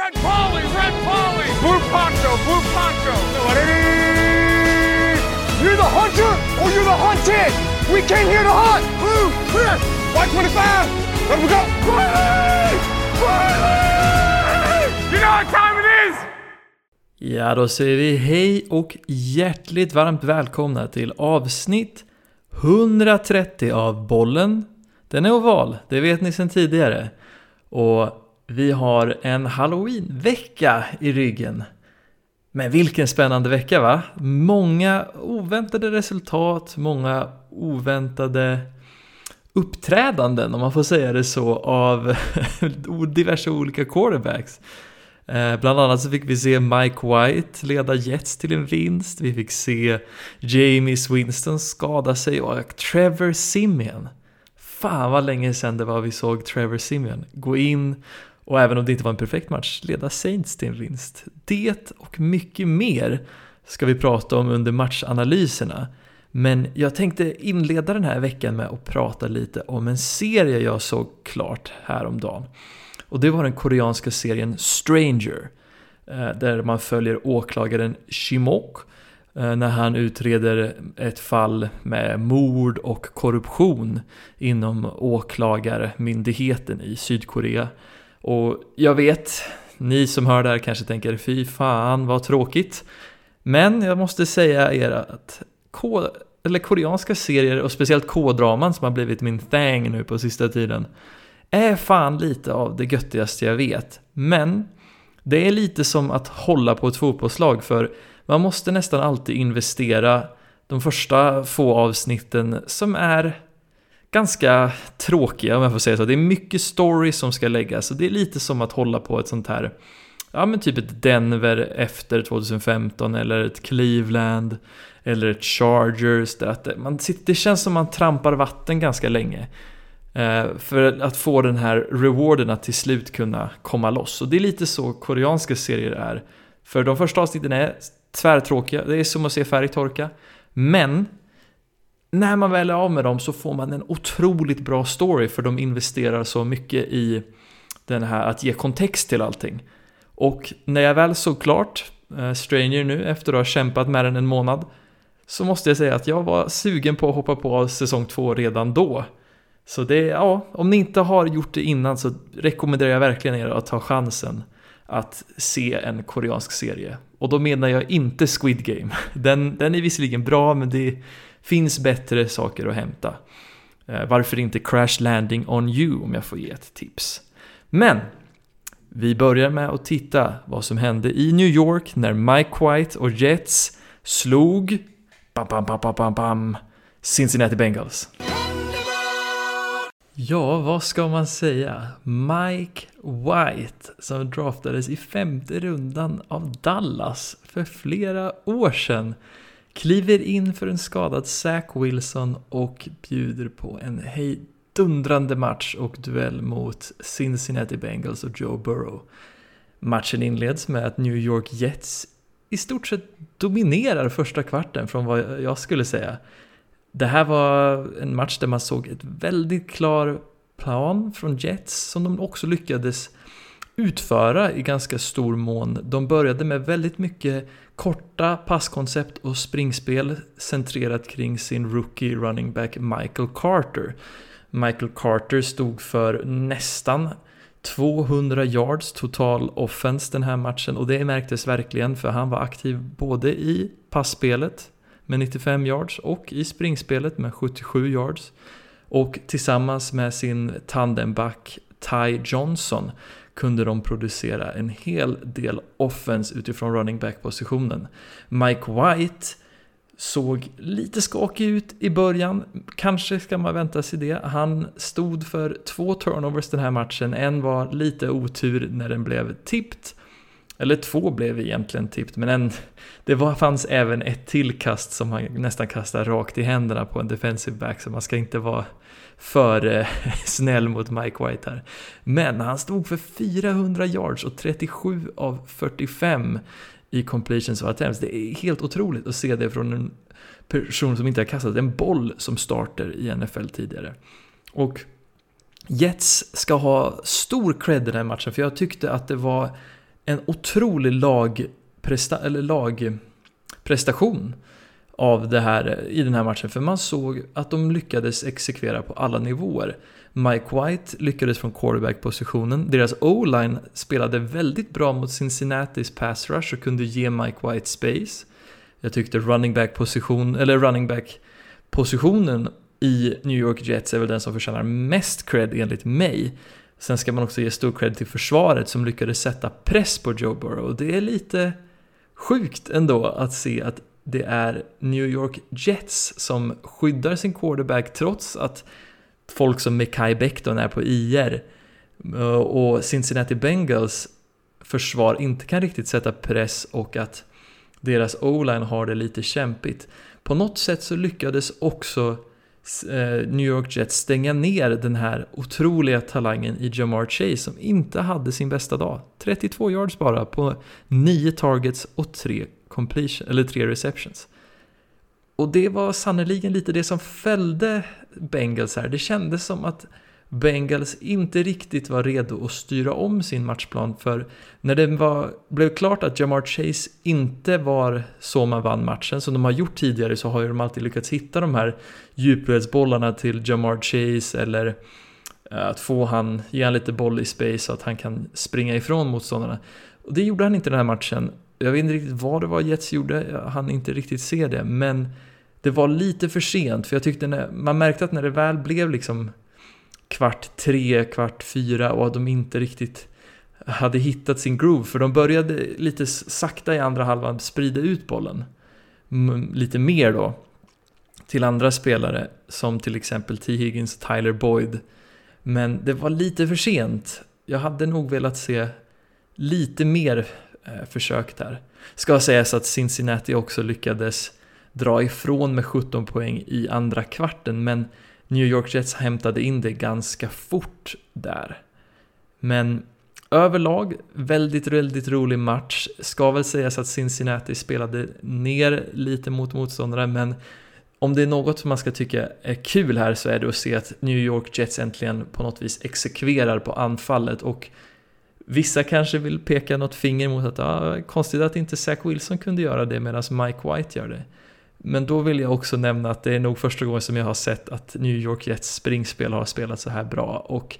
Red Polly, Red Polly, Blue Poncho, Blue Poncho. You're the hunter or you're the hunted. We came here to hunt. Blue, clear. White 25. Let we go. Riley! Riley! You know what time it is? Ja, då säger vi hej och hjärtligt varmt välkomna till avsnitt 130 av Bollen. Den är oval, det vet ni sedan tidigare. Och vi har en halloween-vecka i ryggen. Men vilken spännande vecka va? Många oväntade resultat, många oväntade uppträdanden om man får säga det så av diverse olika quarterbacks. Eh, bland annat så fick vi se Mike White leda Jets till en vinst. Vi fick se James Winston skada sig och Trevor Simeon. Fan vad länge sedan det var vi såg Trevor Simeon gå in och även om det inte var en perfekt match leda Saints till en vinst. Det och mycket mer ska vi prata om under matchanalyserna. Men jag tänkte inleda den här veckan med att prata lite om en serie jag såg klart häromdagen. Och det var den koreanska serien Stranger. Eh, där man följer åklagaren Shimok eh, när han utreder ett fall med mord och korruption inom åklagarmyndigheten i Sydkorea. Och jag vet, ni som hör det här kanske tänker fy fan vad tråkigt. Men jag måste säga er att K eller koreanska serier och speciellt K-draman som har blivit min thing nu på sista tiden är fan lite av det göttigaste jag vet. Men det är lite som att hålla på ett fotbollslag för man måste nästan alltid investera de första få avsnitten som är ganska tråkiga om jag får säga så. Det är mycket story som ska läggas och det är lite som att hålla på ett sånt här Ja men typ ett Denver efter 2015 eller ett Cleveland eller ett Chargers. Där att man, det känns som man trampar vatten ganska länge. Eh, för att få den här rewarden att till slut kunna komma loss. Och det är lite så koreanska serier är. För de första avsnitten är tvärtråkiga, det är som att se färg torka. Men när man väl är av med dem så får man en otroligt bra story för de investerar så mycket i den här att ge kontext till allting. Och när jag väl såg klart eh, Stranger nu efter att ha kämpat med den en månad så måste jag säga att jag var sugen på att hoppa på säsong två redan då. Så det, ja, om ni inte har gjort det innan så rekommenderar jag verkligen er att ta chansen att se en koreansk serie. Och då menar jag inte Squid Game. Den, den är visserligen bra men det finns bättre saker att hämta. Eh, varför inte Crash Landing on You om jag får ge ett tips. Men vi börjar med att titta vad som hände i New York när Mike White och Jets slog bam, bam, bam, bam, bam, bam, Cincinnati Bengals. Ja, vad ska man säga? Mike White som draftades i femte rundan av Dallas för flera år sedan kliver in för en skadad Zach Wilson och bjuder på en hejdundrande match och duell mot Cincinnati Bengals och Joe Burrow. Matchen inleds med att New York Jets i stort sett dominerar första kvarten från vad jag skulle säga. Det här var en match där man såg ett väldigt klar plan från Jets som de också lyckades utföra i ganska stor mån. De började med väldigt mycket korta passkoncept och springspel centrerat kring sin rookie running back Michael Carter. Michael Carter stod för nästan 200 yards total offense den här matchen och det märktes verkligen för han var aktiv både i passspelet med 95 yards och i springspelet med 77 yards. Och tillsammans med sin tandemback Ty Johnson kunde de producera en hel del offense utifrån running back-positionen. Mike White såg lite skakig ut i början, kanske ska man vänta sig det. Han stod för två turnovers den här matchen, en var lite otur när den blev tippt. Eller två blev egentligen tippt, men en, det var, fanns även ett till kast som han nästan kastade rakt i händerna på en defensive back, så man ska inte vara för eh, snäll mot Mike White här. Men han stod för 400 yards och 37 av 45 i completions of attempts. Det är helt otroligt att se det från en person som inte har kastat en boll som starter i NFL tidigare. Och Jets ska ha stor cred i den här matchen, för jag tyckte att det var en otrolig lagpresta eller lagprestation av det här i den här matchen. För man såg att de lyckades exekvera på alla nivåer. Mike White lyckades från quarterback-positionen. Deras O-line spelade väldigt bra mot Cincinnatis pass rush och kunde ge Mike White space. Jag tyckte running back-position, eller running back-positionen i New York Jets är väl den som förtjänar mest cred enligt mig. Sen ska man också ge stor cred till försvaret som lyckades sätta press på Joe Burrow. Det är lite sjukt ändå att se att det är New York Jets som skyddar sin quarterback trots att folk som Mekai Becton är på IR eh, och Cincinnati Bengals försvar inte kan riktigt sätta press och att deras O-line har det lite kämpigt. På något sätt så lyckades också eh, New York Jets stänga ner den här otroliga talangen i Jamar Chase som inte hade sin bästa dag. 32 yards bara på 9 targets och 3 completion, eller tre receptions. Och det var sannoliken lite det som fällde Bengals här. Det kändes som att Bengals inte riktigt var redo att styra om sin matchplan för när det var, blev klart att Jamar Chase inte var så man vann matchen som de har gjort tidigare så har ju de alltid lyckats hitta de här djupledsbollarna till Jamar Chase eller eh, att få han, ge han lite boll i space så att han kan springa ifrån motståndarna. Och det gjorde han inte den här matchen. Jag vet inte riktigt vad det var Jets gjorde, jag hann inte riktigt se det, men det var lite för sent för jag tyckte när, man märkte att när det väl blev liksom kvart tre, kvart fyra och att de inte riktigt hade hittat sin groove. För de började lite sakta i andra halvan sprida ut bollen. Lite mer då. Till andra spelare som till exempel T. Higgins och Tyler Boyd. Men det var lite för sent. Jag hade nog velat se lite mer eh, försök där. Ska sägas att Cincinnati också lyckades dra ifrån med 17 poäng i andra kvarten men New York Jets hämtade in det ganska fort där. Men överlag, väldigt, väldigt rolig match. Ska väl sägas att Cincinnati spelade ner lite mot motståndare, men om det är något som man ska tycka är kul här så är det att se att New York Jets äntligen på något vis exekverar på anfallet och Vissa kanske vill peka något finger mot att ah, konstigt att inte Zach Wilson kunde göra det medan Mike White gör det. Men då vill jag också nämna att det är nog första gången som jag har sett att New York Jets springspel har spelat så här bra. Och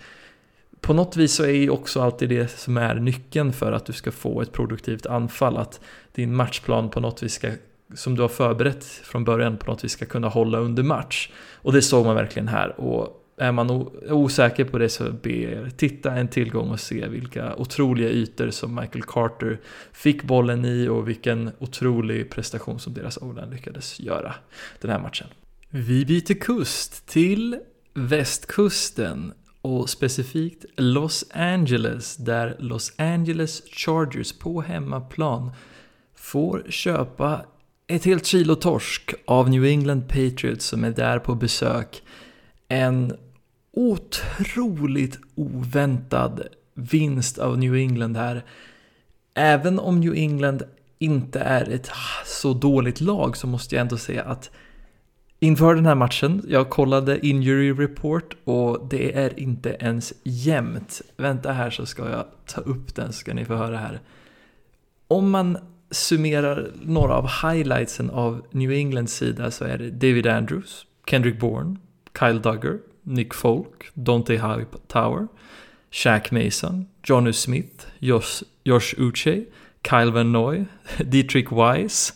på något vis så är ju också alltid det som är nyckeln för att du ska få ett produktivt anfall. Att din matchplan på något vis ska, som du har förberett från början, på något vis ska kunna hålla under match. Och det såg man verkligen här. Och är man osäker på det så be er titta en tillgång och se vilka otroliga ytor som Michael Carter fick bollen i och vilken otrolig prestation som deras o lyckades göra den här matchen. Vi byter kust till västkusten och specifikt Los Angeles där Los Angeles Chargers på hemmaplan får köpa ett helt kilo torsk av New England Patriots som är där på besök. En otroligt oväntad vinst av New England här. Även om New England inte är ett så dåligt lag så måste jag ändå säga att inför den här matchen, jag kollade injury report och det är inte ens jämnt. Vänta här så ska jag ta upp den så ska ni få höra här. Om man summerar några av highlightsen av New Englands sida så är det David Andrews, Kendrick Bourne, Kyle Duggar, Nick Folk, Dante Hightower, Shaq Mason, Johnny Smith, Josh, Josh Uche, Kyle Van Noy, Dietrich Wise.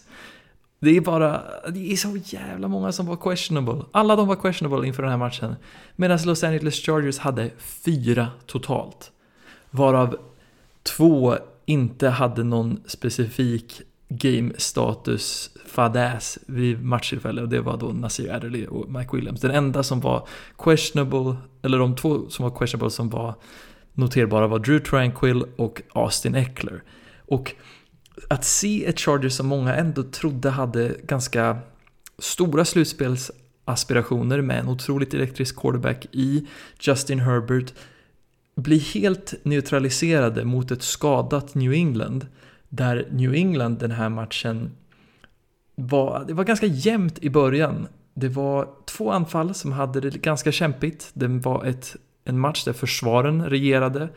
Det är bara, det är så jävla många som var questionable. Alla de var questionable inför den här matchen. Medan Los Angeles Chargers hade fyra totalt. Varav två inte hade någon specifik game-status fadäs vid matchtillfälle och det var då Nasir Adderley och Mike Williams. Den enda som var questionable, eller de två som var questionable som var noterbara var Drew Tranquil och Austin Eckler. Och att se ett Chargers som många ändå trodde hade ganska stora slutspelsaspirationer med en otroligt elektrisk quarterback i Justin Herbert bli helt neutraliserade mot ett skadat New England där New England den här matchen var, det var ganska jämnt i början. Det var två anfall som hade det ganska kämpigt. Det var ett, en match där försvaren regerade.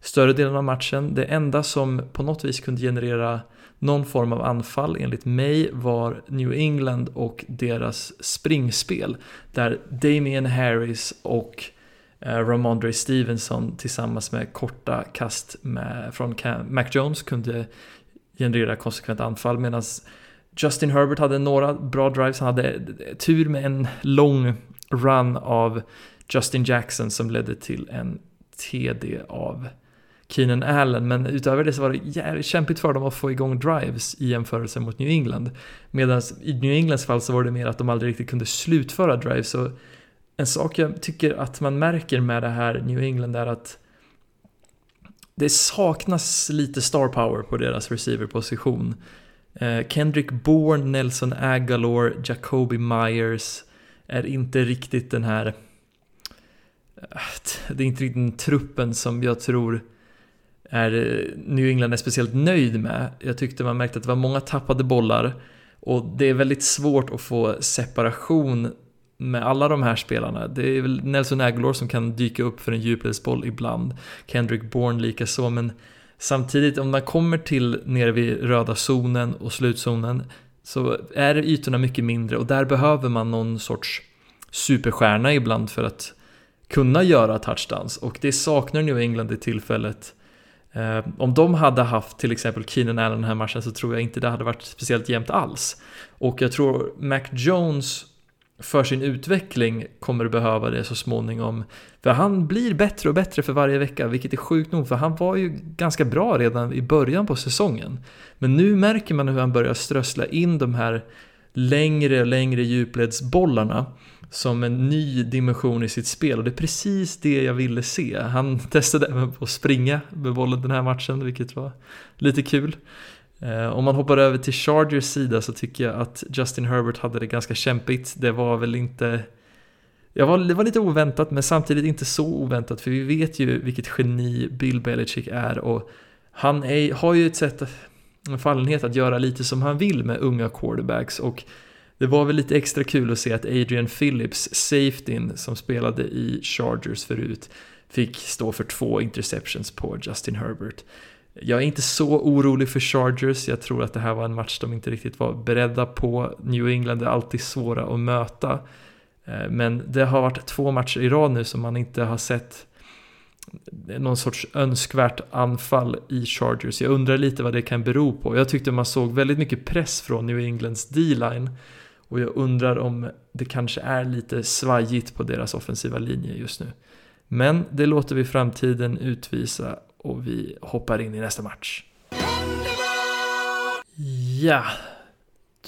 större delen av matchen. Det enda som på något vis kunde generera någon form av anfall enligt mig var New England och deras springspel. Där Damien Harris och eh, Ramondre Stevenson tillsammans med korta kast med, från Mac Jones kunde generera konsekvent anfall medan Justin Herbert hade några bra drives, han hade tur med en lång run av Justin Jackson som ledde till en TD av Keenan Allen, men utöver det så var det jävligt kämpigt för dem att få igång drives i jämförelse mot New England. Medan i New Englands fall så var det mer att de aldrig riktigt kunde slutföra drives. Så en sak jag tycker att man märker med det här New England är att det saknas lite star power på deras receiverposition. Eh, Kendrick Bourne, Nelson Agalor, Jacoby Myers är inte riktigt den här... Eh, det är inte riktigt den truppen som jag tror är eh, New England är speciellt nöjd med. Jag tyckte man märkte att det var många tappade bollar och det är väldigt svårt att få separation med alla de här spelarna. Det är väl Nelson Aguilar som kan dyka upp för en djupledsboll ibland. Kendrick Bourne lika så men samtidigt om man kommer till nere vid röda zonen och slutzonen så är ytorna mycket mindre och där behöver man någon sorts superstjärna ibland för att kunna göra touchdowns och det saknar New England i tillfället Eh, om de hade haft till exempel Keenan Allen den här matchen så tror jag inte det hade varit speciellt jämnt alls. Och jag tror Mac Jones för sin utveckling kommer behöva det så småningom. För han blir bättre och bättre för varje vecka, vilket är sjukt nog, för han var ju ganska bra redan i början på säsongen. Men nu märker man hur han börjar strössla in de här längre och längre djupledsbollarna som en ny dimension i sitt spel och det är precis det jag ville se. Han testade även på att springa med bollen den här matchen, vilket var lite kul. Eh, om man hoppar över till Chargers sida så tycker jag att Justin Herbert hade det ganska kämpigt. Det var väl inte... Jag var, det var lite oväntat men samtidigt inte så oväntat för vi vet ju vilket geni Bill Belichick är och han är, har ju ett sätt, en fallenhet att göra lite som han vill med unga quarterbacks och det var väl lite extra kul att se att Adrian Phillips, safetyn som spelade i Chargers förut, fick stå för två interceptions på Justin Herbert. Jag är inte så orolig för Chargers, jag tror att det här var en match de inte riktigt var beredda på. New England är alltid svåra att möta. Eh, men det har varit två matcher i rad nu som man inte har sett någon sorts önskvärt anfall i Chargers. Jag undrar lite vad det kan bero på. Jag tyckte man såg väldigt mycket press från New Englands D-line och jag undrar om det kanske är lite svajigt på deras offensiva linje just nu. Men det låter vi framtiden utvisa och vi hoppar in i nästa match. Ja,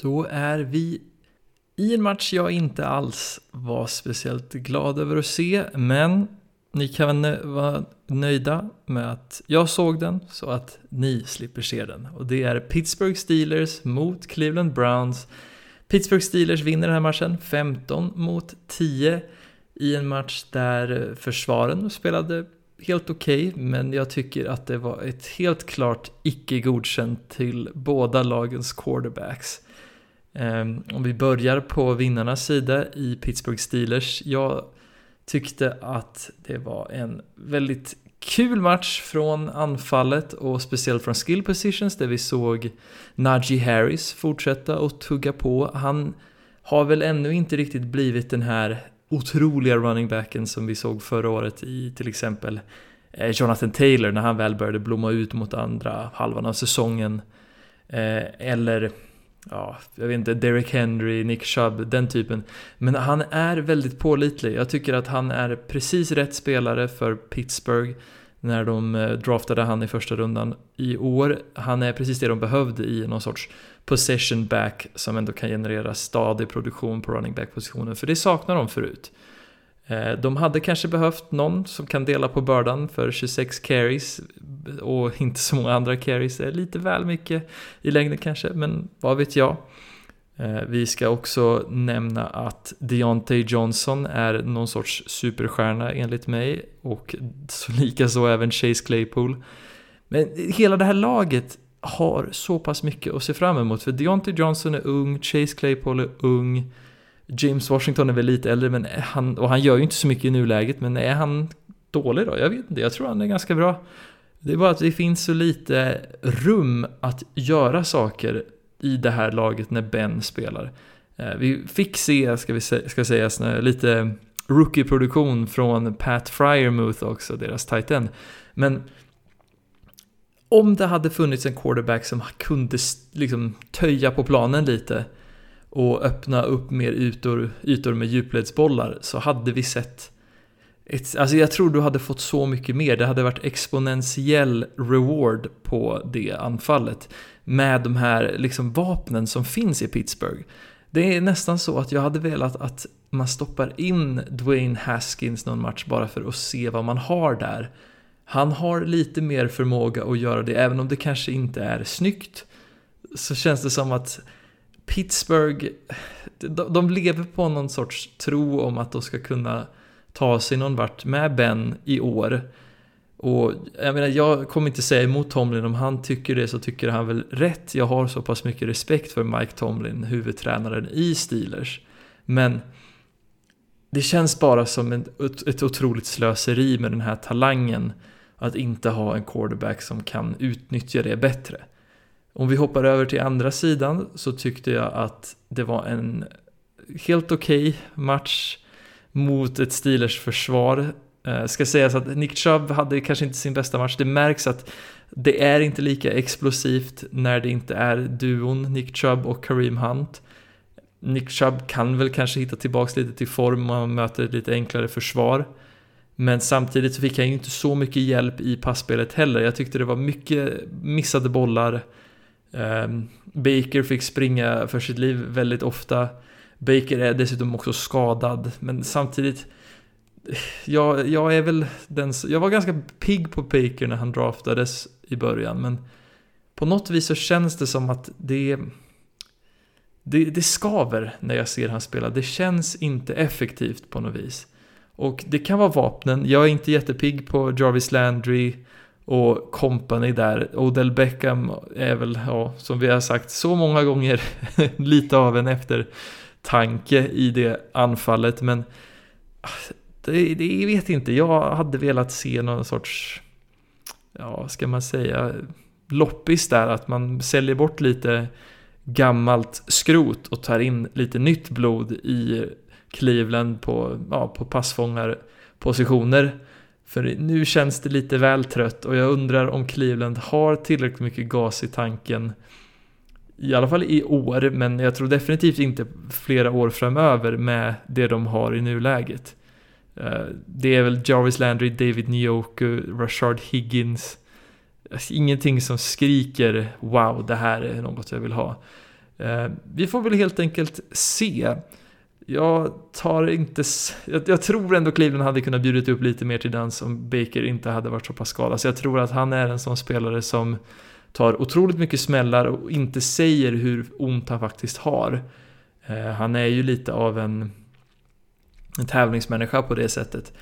då är vi i en match jag inte alls var speciellt glad över att se, men ni kan vara nöjda med att jag såg den så att ni slipper se den. Och det är Pittsburgh Steelers mot Cleveland Browns Pittsburgh Steelers vinner den här matchen 15 mot 10 i en match där försvaren spelade helt okej, okay, men jag tycker att det var ett helt klart icke godkänt till båda lagens quarterbacks. Ehm, om vi börjar på vinnarnas sida i Pittsburgh Steelers. Jag tyckte att det var en väldigt kul match från anfallet och speciellt från skill positions där vi såg Najee Harris fortsätta och tugga på. Han har väl ännu inte riktigt blivit den här otroliga running backen som vi såg förra året i till exempel eh, Jonathan Taylor när han väl började blomma ut mot andra halvan av säsongen. Eh, eller ja, jag vet inte, Derek Henry, Nick Chubb, den typen. Men han är väldigt pålitlig. Jag tycker att han är precis rätt spelare för Pittsburgh när de eh, draftade han i första rundan i år. Han är precis det de behövde i någon sorts possession back som ändå kan generera stadig produktion på running back-positionen, för det saknar de förut. Eh, de hade kanske behövt någon som kan dela på bördan för 26 carries och inte så många andra carries är lite väl mycket i längden kanske, men vad vet jag. Eh, vi ska också nämna att Deontay Johnson är någon sorts superstjärna enligt mig och likaså även Chase Claypool. Men hela det här laget har så pass mycket att se fram emot för Deontay Johnson är ung, Chase Claypool är ung, James Washington är väl lite äldre men han, och han gör ju inte så mycket i nuläget men är han dålig då? Jag vet inte, jag tror han är ganska bra. Det är bara att det finns så lite rum att göra saker i det här laget när Ben spelar. Eh, vi fick se, ska vi ska sägas, lite rookie-produktion från Pat Fryermuth också, deras tight end. Men om det hade funnits en quarterback som kunde liksom töja på planen lite och öppna upp mer ytor, ytor med djupledsbollar så hade vi sett ett, alltså jag tror du hade fått så mycket mer. Det hade varit exponentiell reward på det anfallet. Med de här liksom vapnen som finns i Pittsburgh. Det är nästan så att jag hade velat att man stoppar in Dwayne Haskins någon match bara för att se vad man har där. Han har lite mer förmåga att göra det, även om det kanske inte är snyggt. Så känns det som att Pittsburgh, de lever på någon sorts tro om att de ska kunna ta sig någon vart med Ben i år. Och jag menar, jag kommer inte säga emot Tomlin, om han tycker det så tycker han väl rätt. Jag har så pass mycket respekt för Mike Tomlin, huvudtränaren i Steelers. Men det känns bara som ett, ett otroligt slöseri med den här talangen att inte ha en quarterback som kan utnyttja det bättre. Om vi hoppar över till andra sidan så tyckte jag att det var en helt okej okay match mot ett Steelers försvar. Eh, ska sägas att Nick Chubb hade kanske inte sin bästa match. Det märks att det är inte lika explosivt när det inte är duon Nick Chubb och Kareem Hunt. Nick Chubb kan väl kanske hitta tillbaks lite till form och möter ett lite enklare försvar. Men samtidigt så fick han ju inte så mycket hjälp i passspelet heller. Jag tyckte det var mycket missade bollar. Ehm, Baker fick springa för sitt liv väldigt ofta. Baker är dessutom också skadad, men samtidigt jag, jag är väl den Jag var ganska pigg på Baker när han draftades i början, men på något vis så känns det som att det det, det skaver när jag ser han spela. Det känns inte effektivt på något vis. Och det kan vara vapnen. Jag är inte jättepigg på Jarvis Landry och company där. Odell Beckham är väl, ja, som vi har sagt så många gånger, lite av en eftertanke i det anfallet. Men ah, det, det vet inte, jag hade velat se någon sorts, ja, ska man säga, loppis där. Att man säljer bort lite gammalt skrot och tar in lite nytt blod i Cleveland på, ja, på passfångarpositioner. För nu känns det lite väl trött och jag undrar om Cleveland har tillräckligt mycket gas i tanken. I alla fall i år, men jag tror definitivt inte flera år framöver med det de har i nuläget. Eh, det är väl Jarvis Landry, David Njoku, Rashard Higgins. Alltså, ingenting som skriker wow, det här är något jag vill ha. Eh, vi får väl helt enkelt se. Jag tar inte... Jag, jag, tror ändå Cleveland hade kunnat bjudit upp lite mer till dans om Baker inte hade varit så pass skadad. Så jag tror att han är en sån spelare som tar otroligt mycket smällar och inte säger hur ont han faktiskt har. Eh, han är ju lite av en, en tävlingsmänniska på det sättet.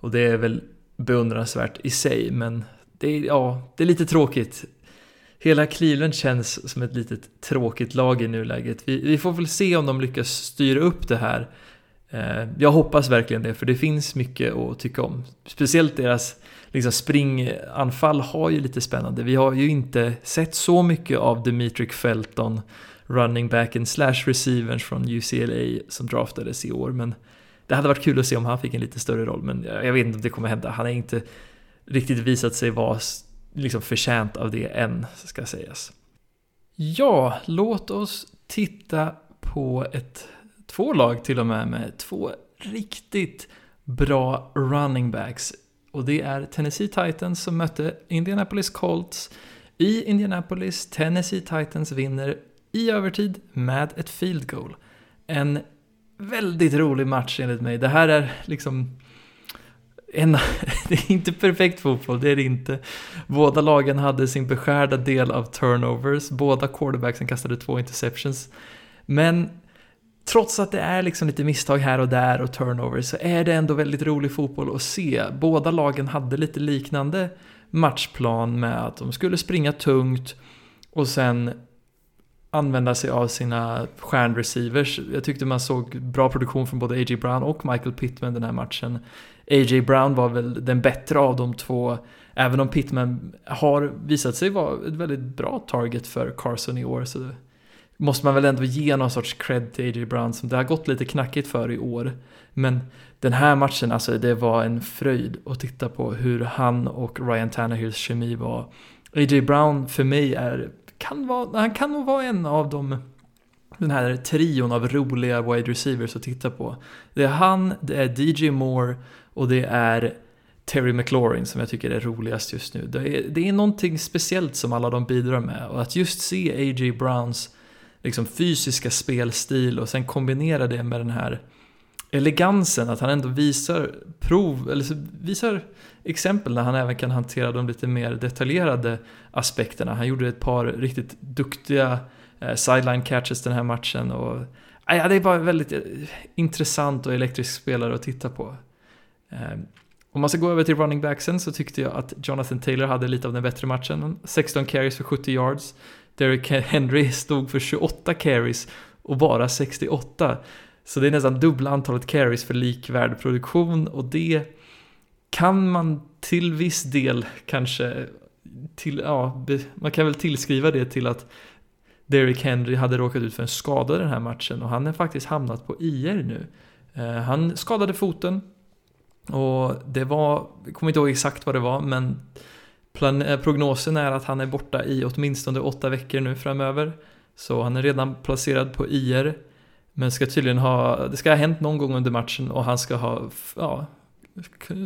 Och det är väl beundransvärt i sig, men det är, ja, det är lite tråkigt hela Cleveland känns som ett litet tråkigt lag i nuläget. Vi, vi får väl se om de lyckas styra upp det här. Eh, jag hoppas verkligen det, för det finns mycket att tycka om. Speciellt deras liksom, springanfall har ju lite spännande. Vi har ju inte sett så mycket av Dimitrik Felton, running backen slash receivers från UCLA som draftades i år, men det hade varit kul att se om han fick en lite större roll, men jag vet inte om det kommer hända. Han har inte riktigt visat sig vara liksom förtjänt av det än, ska sägas. Ja, låt oss titta på ett, två lag till och med med två riktigt bra running backs. Och det är Tennessee Titans som mötte Indianapolis Colts i Indianapolis. Tennessee Titans vinner i övertid med ett field goal. En väldigt rolig match enligt mig. Det här är liksom en, det är inte perfekt fotboll, det är det inte. Båda lagen hade sin beskärda del av turnovers, båda quarterbacksen kastade två interceptions. Men trots att det är liksom lite misstag här och där och turnovers så är det ändå väldigt rolig fotboll att se. Båda lagen hade lite liknande matchplan med att de skulle springa tungt och sen använda sig av sina stjärnreceivers. Jag tyckte man såg bra produktion från både A.J. Brown och Michael Pittman den här matchen. A.J. Brown var väl den bättre av de två även om Pittman har visat sig vara ett väldigt bra target för Carson i år så måste man väl ändå ge någon sorts cred till A.J. Brown som det har gått lite knackigt för i år. Men den här matchen, alltså det var en fröjd att titta på hur han och Ryan Tannehills kemi var. A.J. Brown för mig är, kan vara, han kan nog vara en av de den här trion av roliga wide receivers att titta på. Det är han, det är DJ Moore och det är Terry McLaurin som jag tycker är roligast just nu. Det är, det är någonting speciellt som alla de bidrar med och att just se A.J. Browns liksom fysiska spelstil och sen kombinera det med den här elegansen, att han ändå visar prov, eller visar exempel där han även kan hantera de lite mer detaljerade aspekterna. Han gjorde ett par riktigt duktiga eh, sideline catches den här matchen och ah, ja, det är bara väldigt eh, intressant och elektrisk spelare att titta på. Eh, om man ska gå över till running backsen så tyckte jag att Jonathan Taylor hade lite av den bättre matchen. 16 carries för 70 yards. Derrick Henry stod för 28 carries och bara 68. Så det är nästan dubbla antalet carries för likvärd produktion och det kan man till viss del kanske till, ja, man kan väl tillskriva det till att Derrick Henry hade råkat ut för en skada den här matchen och han har faktiskt hamnat på IR nu. Eh, han skadade foten och det var, jag kommer inte ihåg exakt vad det var, men plan, eh, prognosen är att han är borta i åtminstone åtta veckor nu framöver. Så han är redan placerad på IR. Men ska tydligen ha, det ska ha hänt någon gång under matchen och han ska ha ja,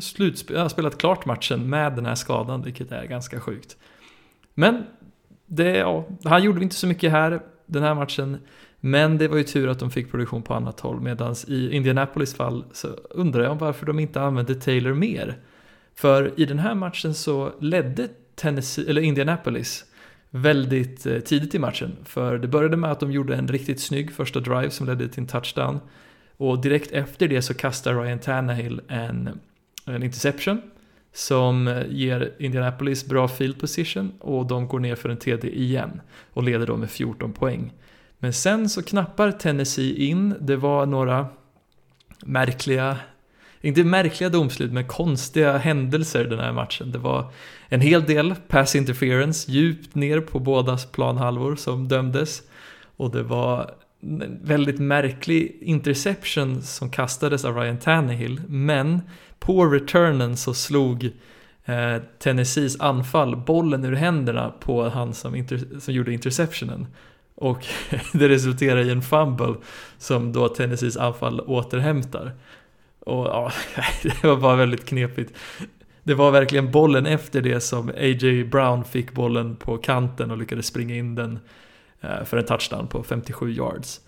slutspel, spelat klart matchen med den här skadan, vilket är ganska sjukt. Men det, ja, han gjorde inte så mycket här den här matchen. Men det var ju tur att de fick produktion på annat håll. Medan i Indianapolis fall så undrar jag varför de inte använde Taylor mer. För i den här matchen så ledde Tennessee, eller Indianapolis väldigt eh, tidigt i matchen. För det började med att de gjorde en riktigt snygg första drive som ledde till en touchdown. Och direkt efter det så kastar Ryan Tannehill en, en interception som eh, ger Indianapolis bra field position och de går ner för en TD igen och leder då med 14 poäng. Men sen så knappar Tennessee in, det var några märkliga inte märkliga domslut, men konstiga händelser den här matchen. Det var en hel del pass interference djupt ner på bådas planhalvor som dömdes. Och det var en väldigt märklig interception som kastades av Ryan Tannehill, men på returnen så slog eh, Tennessees anfall bollen ur händerna på han som, som gjorde interceptionen. Och det resulterar i en fumble som då Tennessees anfall återhämtar. Och ja, det var bara väldigt knepigt. Det var verkligen bollen efter det som A.J. Brown fick bollen på kanten och lyckades springa in den eh, för en touchdown på 57 yards.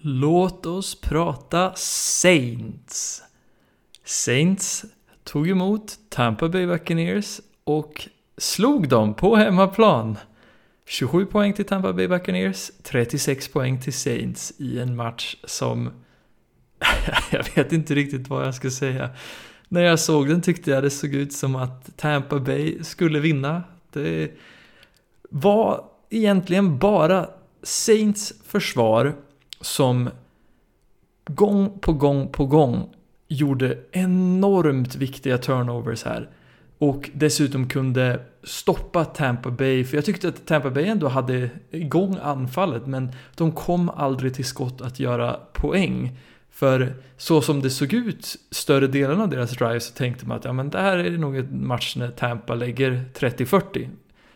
Låt oss prata Saints. Saints tog emot Tampa Bay Buccaneers och slog dem på hemmaplan. 27 poäng till Tampa Bay Buccaneers, 36 poäng till Saints i en match som jag vet inte riktigt vad jag ska säga. När jag såg den tyckte jag det såg ut som att Tampa Bay skulle vinna. Det var egentligen bara Saints försvar som gång på gång på gång gjorde enormt viktiga turnovers här. Och dessutom kunde stoppa Tampa Bay, för jag tyckte att Tampa Bay ändå hade igång anfallet, men de kom aldrig till skott att göra poäng. För så som det såg ut större delen av deras drive så tänkte man att ja, men det här är nog en match när Tampa lägger 30-40.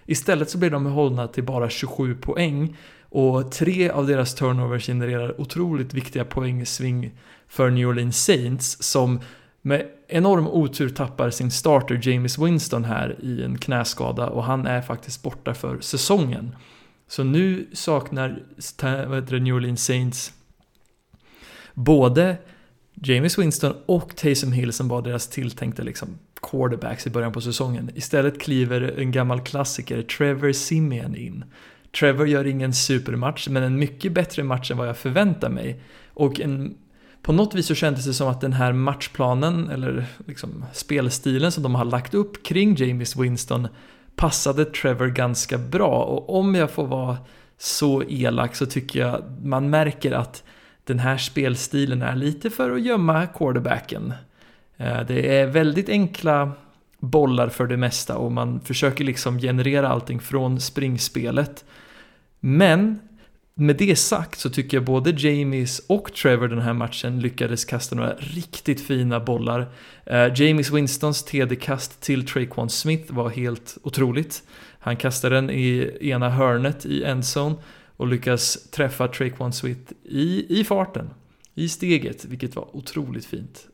Istället så blir de hållna till bara 27 poäng och tre av deras turnovers genererar otroligt viktiga poängsving för New Orleans Saints som med enorm otur tappar sin starter James Winston här i en knäskada och han är faktiskt borta för säsongen. Så nu saknar vad heter det, New Orleans Saints både James Winston och Taysom Hill som var deras tilltänkta liksom, quarterbacks i början på säsongen. Istället kliver en gammal klassiker, Trevor Simeon, in. Trevor gör ingen supermatch, men en mycket bättre match än vad jag förväntar mig. Och en, på något vis så kändes det som att den här matchplanen, eller liksom spelstilen som de har lagt upp kring James Winston passade Trevor ganska bra. Och om jag får vara så elak så tycker jag man märker att den här spelstilen är lite för att gömma quarterbacken. Eh, det är väldigt enkla bollar för det mesta och man försöker liksom generera allting från springspelet. Men med det sagt så tycker jag både Jamies och Trevor den här matchen lyckades kasta några riktigt fina bollar. Eh, Jamies Winstons TD-kast till Traquan Smith var helt otroligt. Han kastade den i ena hörnet i endzone och lyckas träffa Trick One Sweet i, i farten, i steget, vilket var otroligt fint.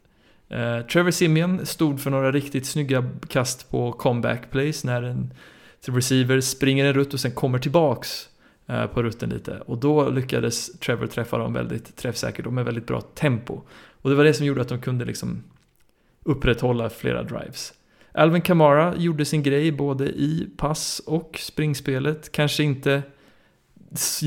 Eh, Trevor Simeon stod för några riktigt snygga kast på comeback plays när en receiver springer en rutt och sen kommer tillbaks eh, på rutten lite. Och då lyckades Trevor träffa dem väldigt träffsäkert och med väldigt bra tempo. Och det var det som gjorde att de kunde liksom upprätthålla flera drives. Alvin Kamara gjorde sin grej både i pass och springspelet. Kanske inte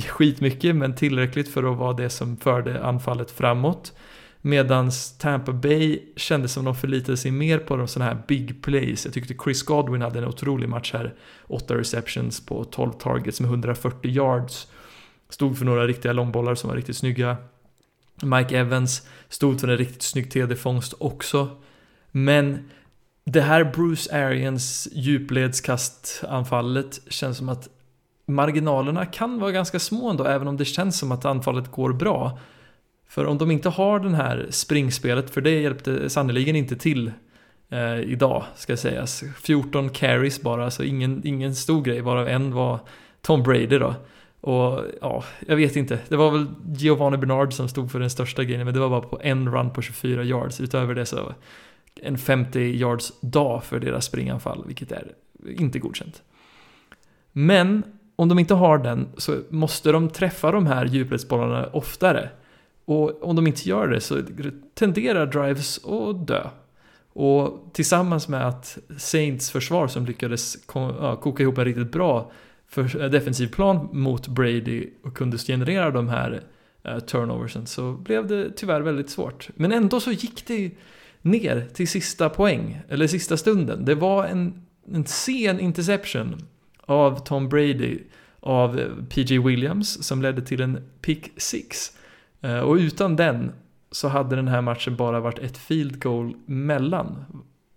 skitmycket, men tillräckligt för att vara det som förde anfallet framåt. Medan Tampa Bay kändes som de förlitade sig mer på de sådana här big plays. Jag tyckte Chris Godwin hade en otrolig match här. 8 receptions på 12 targets med 140 yards. Stod för några riktiga långbollar som var riktigt snygga. Mike Evans stod för en riktigt snygg TD-fångst också. Men det här Bruce Arians djupledskastanfallet känns som att marginalerna kan vara ganska små ändå, även om det känns som att anfallet går bra. För om de inte har den här springspelet, för det hjälpte sannerligen inte till eh, idag, ska sägas. 14 carries bara, så ingen, ingen stor grej, varav en var Tom Brady då. Och ja, jag vet inte. Det var väl Giovanni Bernard som stod för den största grejen, men det var bara på en run på 24 yards. Utöver det så en 50 yards dag för deras springanfall, vilket är inte godkänt. Men om de inte har den så måste de träffa de här djupledsbollarna oftare. Och om de inte gör det så tenderar drives att dö. Och tillsammans med att Saints försvar som lyckades koka ihop en riktigt bra eh, defensiv plan mot Brady och kunde generera de här eh, turnoversen så blev det tyvärr väldigt svårt. Men ändå så gick det ner till sista poäng, eller sista stunden. Det var en, en sen interception av Tom Brady av PG Williams som ledde till en pick 6. Eh, och utan den så hade den här matchen bara varit ett field goal mellan.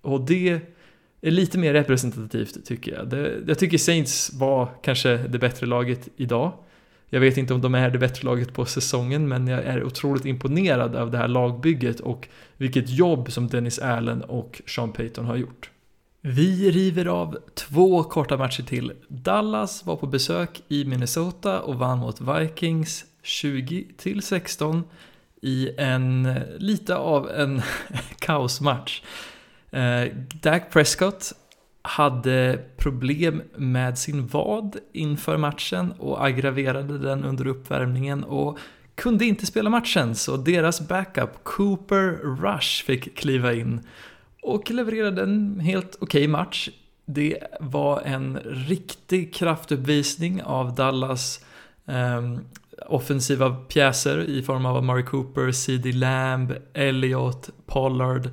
Och det är lite mer representativt tycker jag. Det, jag tycker Saints var kanske det bättre laget idag. Jag vet inte om de är det bättre laget på säsongen, men jag är otroligt imponerad av det här lagbygget och vilket jobb som Dennis Allen och Sean Payton har gjort. Vi river av två korta matcher till. Dallas var på besök i Minnesota och vann mot Vikings 20 16 i en lite av en kaosmatch. Eh, Dak Prescott hade problem med sin vad inför matchen och aggraverade den under uppvärmningen och kunde inte spela matchen så deras backup Cooper Rush fick kliva in och levererade en helt okej okay match. Det var en riktig kraftuppvisning av Dallas um, offensiva pjäser i form av Murray Cooper, CD Lamb, Elliot, Pollard.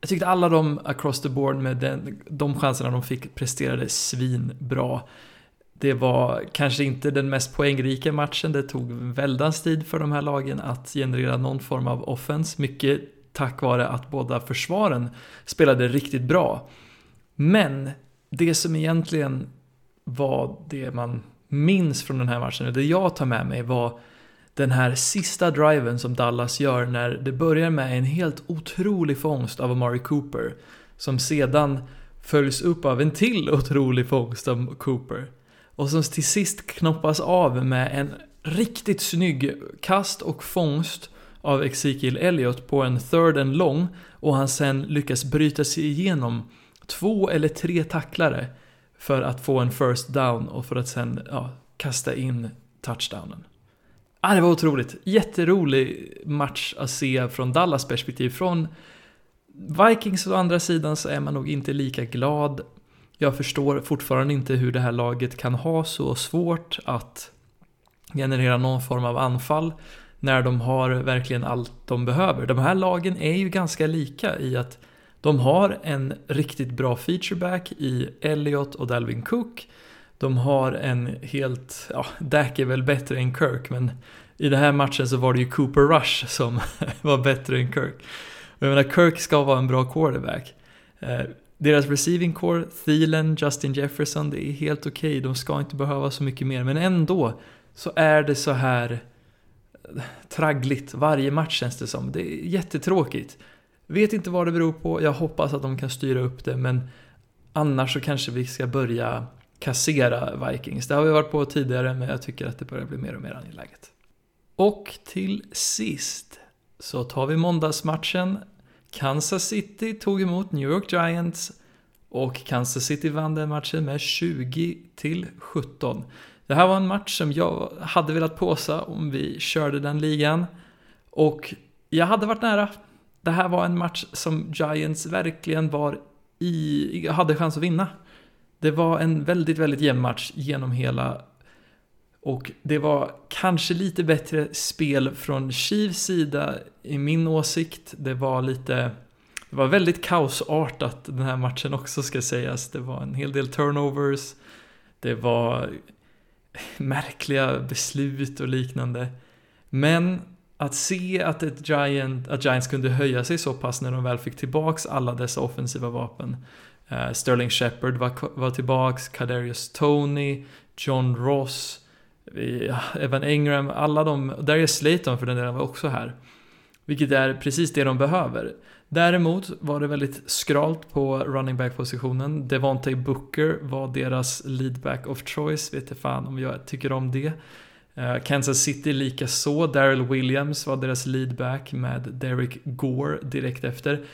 Jag tyckte alla de across the board med den, de chanserna de fick presterade svinbra. Det var kanske inte den mest poängrika matchen, det tog väldans tid för de här lagen att generera någon form av offense, mycket tack vare att båda försvaren spelade riktigt bra. Men det som egentligen var det man minns från den här matchen, och det jag tar med mig var den här sista driven som Dallas gör när det börjar med en helt otrolig fångst av Amari Cooper som sedan följs upp av en till otrolig fångst av Cooper och som till sist knoppas av med en riktigt snygg kast och fångst av Ezekiel Elliott på en third and long och han sen lyckas bryta sig igenom två eller tre tacklare för att få en first down och för att sen ja, kasta in touchdownen. Ah, det var otroligt. Jätterolig match att se från Dallas perspektiv. Från Vikings å andra sidan så är man nog inte lika glad. Jag förstår fortfarande inte hur det här laget kan ha så svårt att generera någon form av anfall när de har verkligen allt de behöver. De här lagen är ju ganska lika i att de har en riktigt bra featureback i Elliot och Dalvin Cook. De har en helt, ja, Dak är väl bättre än Kirk, men i den här matchen så var det ju Cooper Rush som var bättre än Kirk. Jag menar, Kirk ska vara en bra quarterback. Eh, deras receiving core, Thielen, Justin Jefferson, det är helt okej. Okay. De ska inte behöva så mycket mer. Men ändå så är det så här traggligt varje match känns det som. Det är jättetråkigt. Vet inte vad det beror på. Jag hoppas att de kan styra upp det. Men annars så kanske vi ska börja kassera Vikings. Det har vi varit på tidigare men jag tycker att det börjar bli mer och mer angeläget. Och till sist så tar vi måndagsmatchen. Kansas City tog emot New York Giants och Kansas City vann den matchen med 20 till 17. Det här var en match som jag hade velat påsa om vi körde den ligan. Och jag hade varit nära. Det här var en match som Giants verkligen var i, hade chans att vinna. Det var en väldigt, väldigt jämn match genom hela och det var kanske lite bättre spel från Chiefs sida i min åsikt. Det var lite... Det var väldigt kaosartat den här matchen också ska sägas. Det var en hel del turnovers. Det var märkliga beslut och liknande. Men att se att, ett Giant, att Giants kunde höja sig så pass när de väl fick tillbaks alla dessa offensiva vapen. Uh, Sterling Shepard var, var tillbaks, Kadarius Tony, John Ross, eh, Evan Ingram, alla de, Darius Slayton för den delen var också här. Vilket är precis det de behöver. Däremot var det väldigt skralt på running back-positionen. Devontae Booker var deras lead back of choice, vet jag fan om jag tycker om det. Eh, Kansas City lika så. Daryl Williams var deras leadback med Derek Gore direkt efter.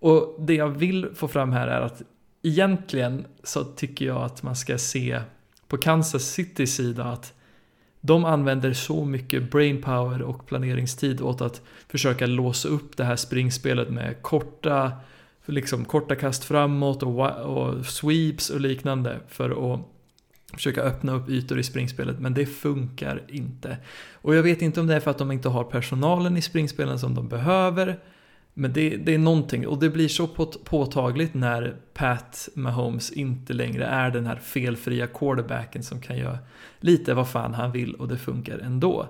Och det jag vill få fram här är att egentligen så tycker jag att man ska se på Kansas Citys sida att de använder så mycket brainpower och planeringstid åt att försöka låsa upp det här springspelet med korta, liksom korta kast framåt och, och sweeps och liknande för att försöka öppna upp ytor i springspelet, men det funkar inte. Och jag vet inte om det är för att de inte har personalen i springspelen som de behöver, men det, det är någonting, och det blir så påtagligt när Pat Mahomes inte längre är den här felfria quarterbacken som kan göra lite vad fan han vill och det funkar ändå.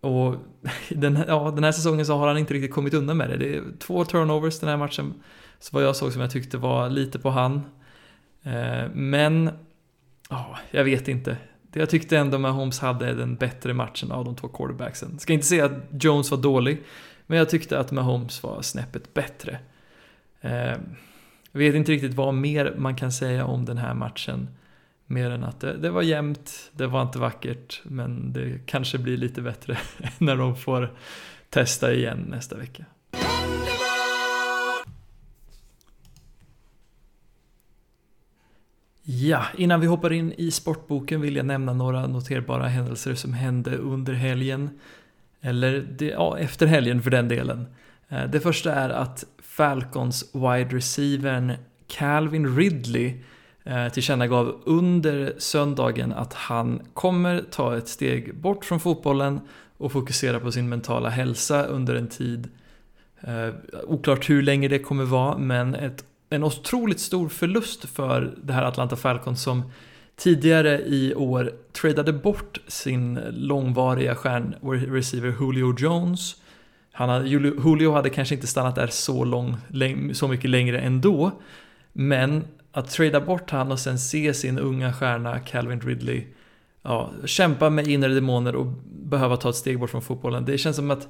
Och den, ja, den här säsongen så har han inte riktigt kommit undan med det. Det är två turnovers den här matchen, så vad jag såg som jag tyckte var lite på han. Eh, men, ja, jag vet inte. Jag tyckte ändå Mahomes hade den bättre matchen av de två quarterbacksen. Ska inte säga att Jones var dålig, men jag tyckte att Mahomes var snäppet bättre. Eh, jag vet inte riktigt vad mer man kan säga om den här matchen. Mer än att det, det, var jämnt, det var inte vackert, men det kanske blir lite bättre när de får testa igen nästa vecka. Ja, innan vi hoppar in i sportboken vill jag nämna några noterbara händelser som hände under helgen. Eller det, ja, efter helgen för den delen. Eh, det första är att Falcons wide receivern Calvin Ridley eh, tillkännagav under söndagen att han kommer ta ett steg bort från fotbollen och fokusera på sin mentala hälsa under en tid. Eh, oklart hur länge det kommer vara, men ett, en otroligt stor förlust för det här Atlanta Falcons som tidigare i år tradade bort sin långvariga stjärnreceiver Julio Jones. Han hade, Julio hade kanske inte stannat där så, lång, så mycket längre ändå. Men att trada bort han och sen se sin unga stjärna Calvin Ridley ja, kämpa med inre demoner och behöva ta ett steg bort från fotbollen. Det känns som att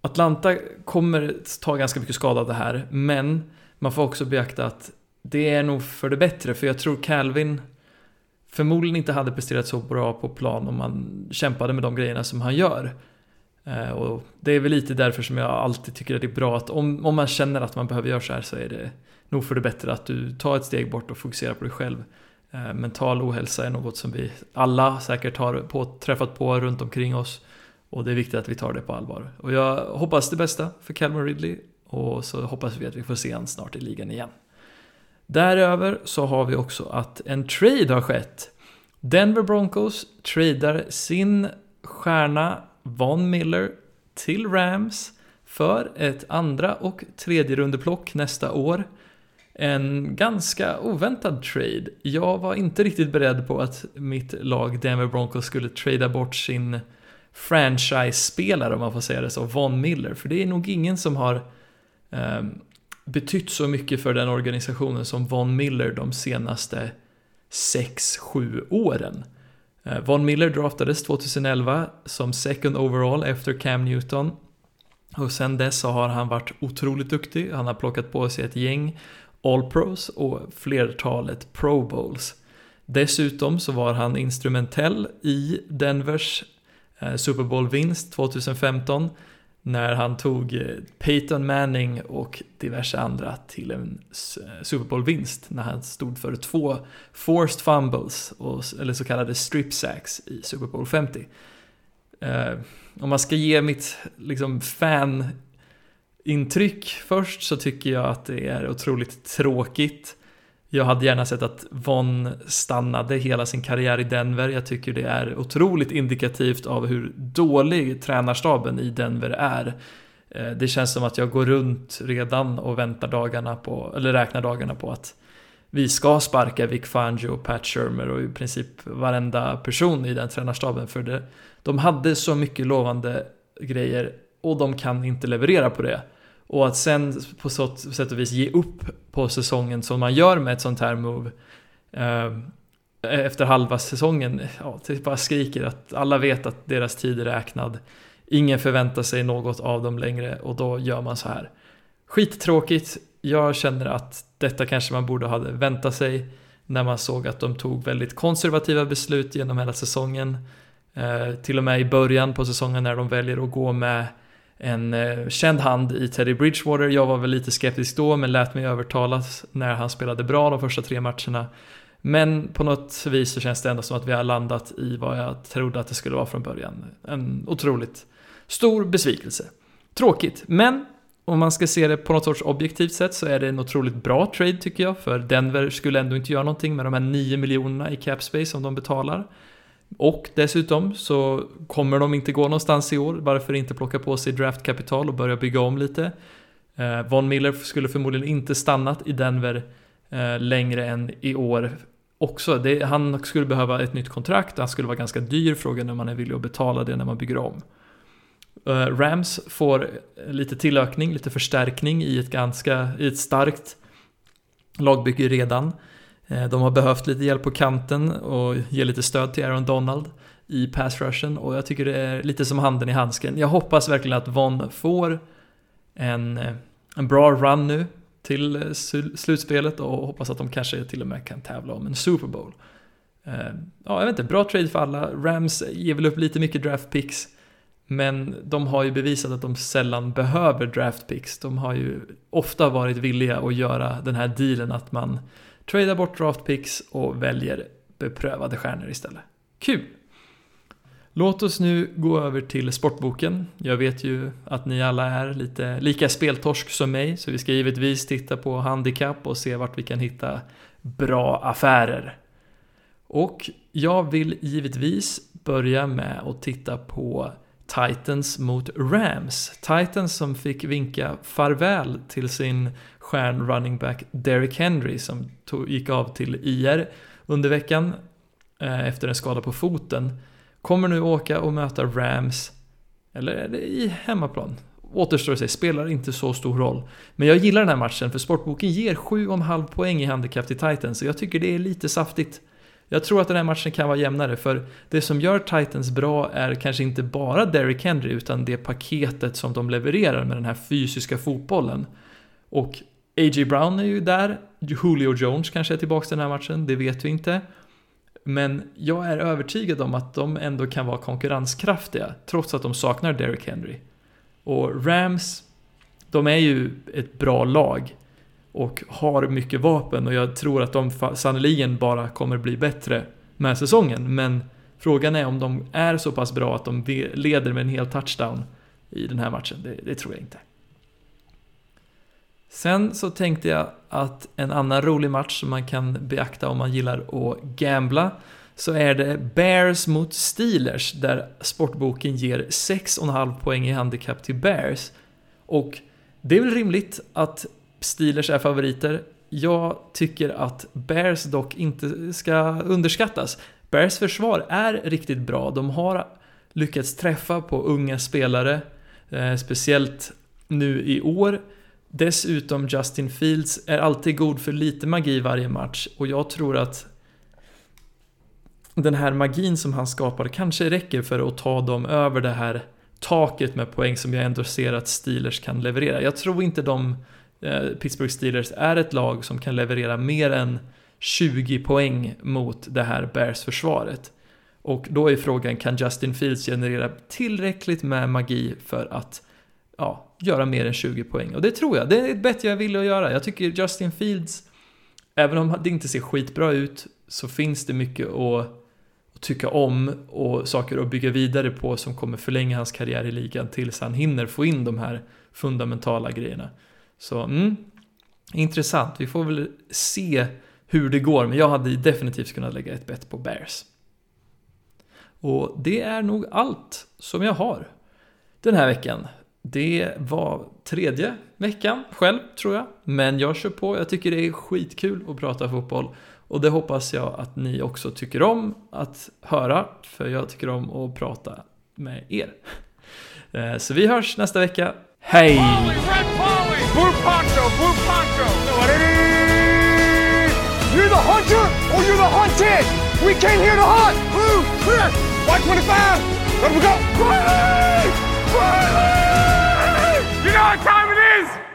Atlanta kommer ta ganska mycket skada av det här, men man får också beakta att det är nog för det bättre, för jag tror Calvin förmodligen inte hade presterat så bra på plan om man kämpade med de grejerna som han gör. Eh, och det är väl lite därför som jag alltid tycker att det är bra att om, om man känner att man behöver göra så här så är det nog för det bättre att du tar ett steg bort och fokuserar på dig själv. Eh, mental ohälsa är något som vi alla säkert har på, träffat på runt omkring oss och det är viktigt att vi tar det på allvar. Och jag hoppas det bästa för Calvin Ridley och så hoppas vi att vi får se honom snart i ligan igen. Däröver så har vi också att en trade har skett. Denver Broncos tradar sin stjärna Von Miller till Rams för ett andra och tredje rundeplock nästa år. En ganska oväntad trade. Jag var inte riktigt beredd på att mitt lag Denver Broncos skulle trada bort sin franchise-spelare om man får säga det så, Von Miller. För det är nog ingen som har um, betytt så mycket för den organisationen som Von Miller de senaste 6-7 åren. Eh, Von Miller draftades 2011 som second overall efter Cam Newton. Och sen dess så har han varit otroligt duktig. Han har plockat på sig ett gäng All-Pros och flertalet Pro Bowls. Dessutom så var han instrumentell i Denvers eh, Super Bowl-vinst 2015 när han tog eh, Peyton Manning och diverse andra till en Super Bowl-vinst när han stod för två forced fumbles, och, eller så kallade strip sacks i Super Bowl 50. Eh, om man ska ge mitt liksom, fan-intryck först så tycker jag att det är otroligt tråkigt jag hade gärna sett att Von stannade hela sin karriär i Denver. Jag tycker det är otroligt indikativt av hur dålig tränarstaben i Denver är. Eh, det känns som att jag går runt redan och väntar dagarna på, eller räknar dagarna på att vi ska sparka Vic Fangio och Pat Shermer och i princip varenda person i den tränarstaben för det. De hade så mycket lovande grejer och de kan inte leverera på det. Och att sen på så sätt och vis ge upp på säsongen som man gör med ett sånt här move eh, e-, efter halva säsongen, ja, det bara skriker att alla vet att deras tid är räknad. Ingen förväntar sig något av dem längre och då gör man så här. Skittråkigt, jag känner att detta kanske man borde ha väntat sig när man såg att de tog väldigt konservativa beslut genom hela säsongen. Eh, till och med i början på säsongen när de väljer att gå med en eh, känd hand i Teddy Bridgewater. Jag var väl lite skeptisk då, men lät mig övertalas när han spelade bra de första tre matcherna. Men på något vis så känns det ändå som att vi har landat i vad jag trodde att det skulle vara från början. En otroligt stor besvikelse. Tråkigt, men om man ska se det på något sorts objektivt sätt så är det en otroligt bra trade tycker jag, för Denver skulle ändå inte göra någonting med de här 9 miljonerna i cap space som de betalar. Och dessutom så kommer de inte gå någonstans i år, varför inte plocka på sig draftkapital och börja bygga om lite. Eh, Von Miller skulle förmodligen inte stannat i Denver eh, längre än i år också. Det, han skulle behöva ett nytt kontrakt, han skulle vara ganska dyr, frågan om man är villig att betala det när man bygger om. Eh, Rams får lite tillökning, lite förstärkning i ett ganska, i ett starkt lagbygge redan. Eh, de har behövt lite hjälp på kanten och ge lite stöd till Aaron Donald i pass rushen och jag tycker det är lite som handen i handsken. Jag hoppas verkligen att Von får en, eh, en bra run nu till eh, slutspelet och hoppas att de kanske till och med kan tävla om en Super Bowl. Ja, jag vet inte, bra trade för alla. Rams ger väl upp lite mycket draft picks. Men de har ju bevisat att de sällan behöver draft picks. De har ju ofta varit villiga att göra den här dealen att man tradar bort draftpicks och väljer beprövade stjärnor istället. Kul! Låt oss nu gå över till sportboken. Jag vet ju att ni alla är lite lika speltorsk som mig, så vi ska givetvis titta på handikapp och se vart vi kan hitta bra affärer. Och jag vill givetvis börja med att titta på Titans mot Rams. Titans som fick vinka farväl till sin stjärn running back Derrick Henry som tog, gick av till IR under veckan eh, efter en skada på foten. Kommer nu åka och möta Rams, eller är det i hemmaplan? Återstår att se, spelar inte så stor roll. Men jag gillar den här matchen för sportboken ger 7,5 poäng i handikapp till Titans, så jag tycker det är lite saftigt. Jag tror att den här matchen kan vara jämnare, för det som gör Titans bra är kanske inte bara Derrick Henry, utan det paketet som de levererar med den här fysiska fotbollen. Och A.J. Brown är ju där, Julio Jones kanske är tillbaka den här matchen, det vet vi inte. Men jag är övertygad om att de ändå kan vara konkurrenskraftiga, trots att de saknar Derrick Henry. Och Rams, de är ju ett bra lag och har mycket vapen och jag tror att de sannoliken bara kommer bli bättre med säsongen. Men frågan är om de är så pass bra att de leder med en hel touchdown i den här matchen. Det, det tror jag inte. Sen så tänkte jag att en annan rolig match som man kan beakta om man gillar att gambla så är det Bears mot Steelers där sportboken ger 6,5 poäng i handikapp till Bears. Och det är väl rimligt att Steelers är favoriter. Jag tycker att Bears dock inte ska underskattas. Bears försvar är riktigt bra. De har lyckats träffa på unga spelare, eh, speciellt nu i år Dessutom Justin Fields är alltid god för lite magi varje match och jag tror att den här magin som han skapar kanske räcker för att ta dem över det här taket med poäng som jag ändå ser att Steelers kan leverera. Jag tror inte de Eh, Pittsburgh Steelers är ett lag som kan leverera mer än 20 poäng mot det här Bears-försvaret. Och då är frågan, kan Justin Fields generera tillräckligt med magi för att ja, göra mer än 20 poäng? Och det tror jag, det är ett bett jag vill att göra. Jag tycker Justin Fields, även om det inte ser skitbra ut, så finns det mycket att, att tycka om och saker att bygga vidare på som kommer förlänga hans karriär i ligan tills han hinner få in de här fundamentala grejerna. Så, mm, intressant. Vi får väl se hur det går, men jag hade definitivt kunnat lägga ett bett på Bears. Och det är nog allt som jag har den här veckan. Det var tredje veckan själv, tror jag. Men jag kör på, jag tycker det är skitkul att prata fotboll. Och det hoppas jag att ni också tycker om att höra, för jag tycker om att prata med er. Eh, så vi hörs nästa vecka. Hej! Blue poncho, blue poncho! You're the hunter or you're the hunted. We came here to hunt. Blue, clear. White 25. Let him go. Riley! Riley! You know what time it is?